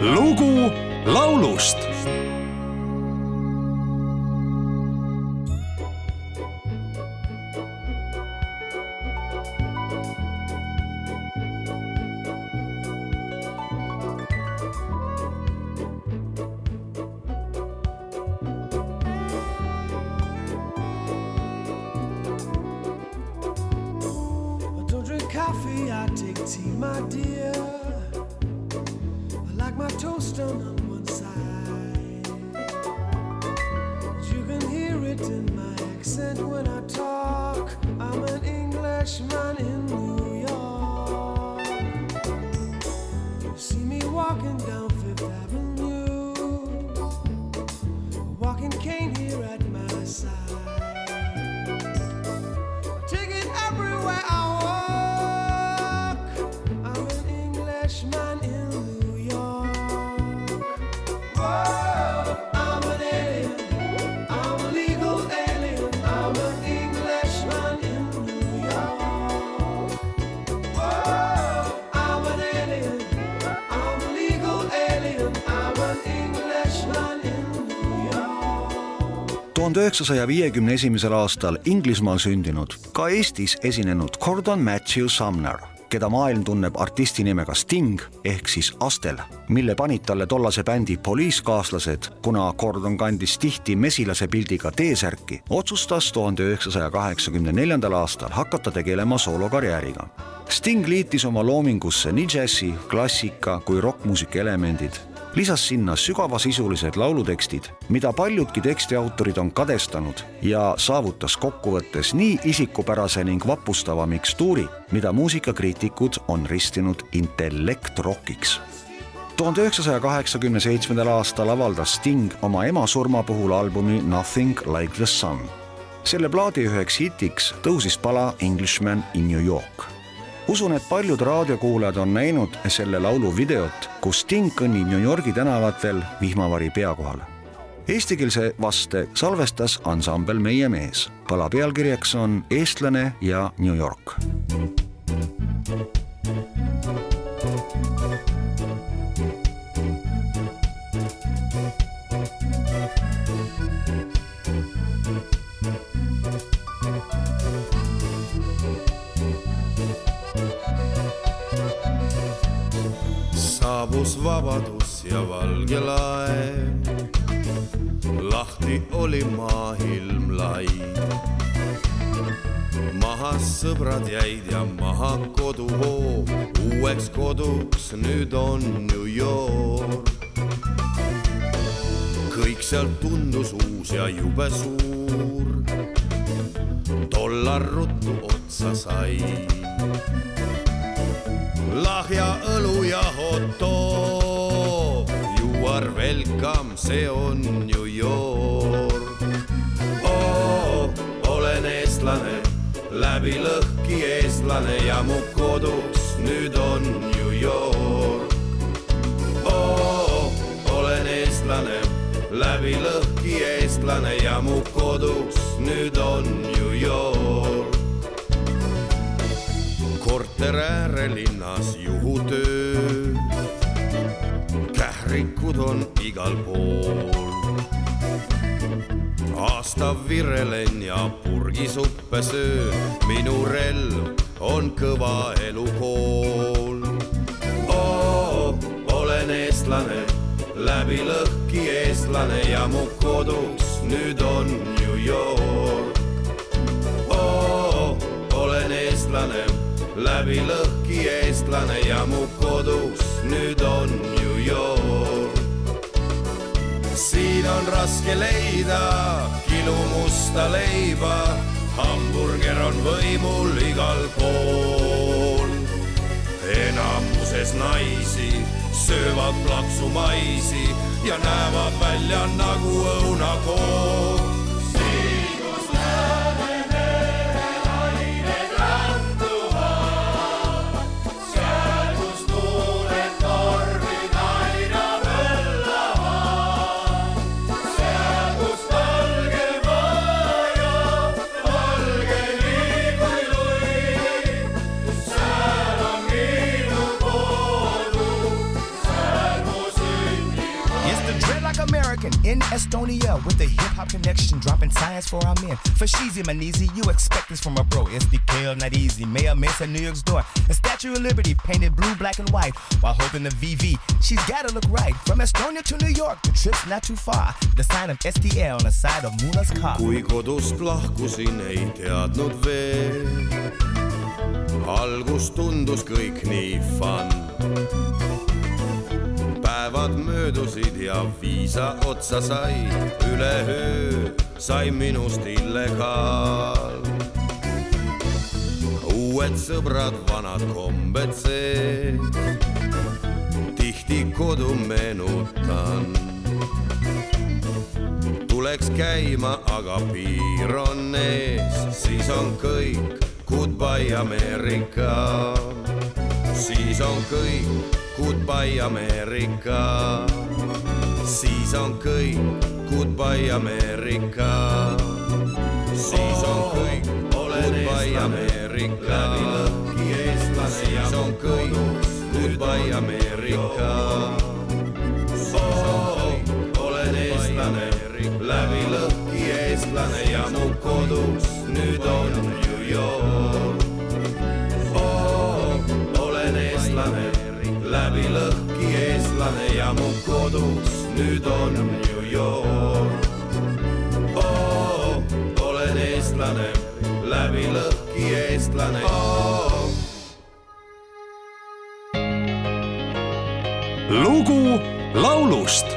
lugu laulust coffee, I take tea, my dear. Toast on one side. You can hear it in my accent when I talk. I'm an Englishman tuhande üheksasaja viiekümne esimesel aastal Inglismaal sündinud, ka Eestis esinenud Gordon Matthew Sumner, keda maailm tunneb artisti nimega Sting ehk siis Astel, mille panid talle tollase bändi poliiskaaslased, kuna Gordon kandis tihti mesilase pildiga T-särki, otsustas tuhande üheksasaja kaheksakümne neljandal aastal hakata tegelema soolokarjääriga. Sting liitis oma loomingusse nii džässi, klassika kui rokkmuusika elemendid lisas sinna sügavasisulised laulutekstid, mida paljudki tekstiautorid on kadestanud ja saavutas kokkuvõttes nii isikupärase ning vapustava mikstuuri, mida muusikakriitikud on ristinud intellektrokiks. tuhande üheksasaja kaheksakümne seitsmendal aastal avaldas Sting oma ema surma puhul albumi Nothing like the sun. selle plaadi üheks hitiks tõusis pala Englishman in New York usun, et paljud raadiokuulajad on näinud selle laulu videot, kus Sting kõnnib New Yorgi tänavatel vihmavari pea kohal. Eestikeelse vaste salvestas ansambel Meie mees. pala pealkirjaks on Eestlane ja New York. Saabus vabadus ja valge laev. lahti oli maailm lai. maha sõbrad jäid ja maha koduhoo, uueks koduks nüüd on New York. kõik seal tundus uus ja jube suur. dollar ruttu otsa sai lahja õlu ja hot dog. Are welcome, see on New York oh,. olen eestlane, läbi lõhki eestlane ja mu kodus nüüd on New York oh,. olen eestlane, läbi lõhki eestlane ja mu kodus nüüd on New York korter äärelinnas juhutöö. Kährikud on igal pool. aasta virelen ja purgisuppe söön, minu relv on kõva elukool oh,. olen eestlane, läbi lõhki eestlane ja mu kodus nüüd on New York oh,. olen eestlane läbi lõhki eestlane ja mu kodus nüüd on New York. On raske leida kilu musta leiba, hamburger on võimul igal pool. enamuses naisi söövad plaksumaisi ja näevad välja nagu õunakook. Estonia with a hip hop connection, dropping science for our men. For Sheezy Manizi, you expect this from a bro. It's the kale, not easy. Mayor Mesa, New York's door. The Statue of Liberty painted blue, black, and white while holding the VV. She's gotta look right. From Estonia to New York, the trip's not too far. The sign of STL on the side of Muna's car. kui algus tundus kõik nii fun. Päevad möödusid ja viisa otsa sai, üleöö sai minust illegaal. uued sõbrad, vanad kombed sees, tihti kodu meenutan tuleks käima, aga piir on ees, siis on kõik goodbye Ameerika. siis on kõik goodbye Ameerika. siis on kõik goodbye Ameerika. siis on kõik goodbye Ameerika. siis on kõik goodbye Ameerika. siis on kõik olen eestlane läbi lõhki eestlane ja mu kodus nüüd on New York oh,. olen eestlane läbi lõhki eestlane ja mu kodus nüüd on New York oh,. olen eestlane läbi lõhki eestlane oh.. lugu laulust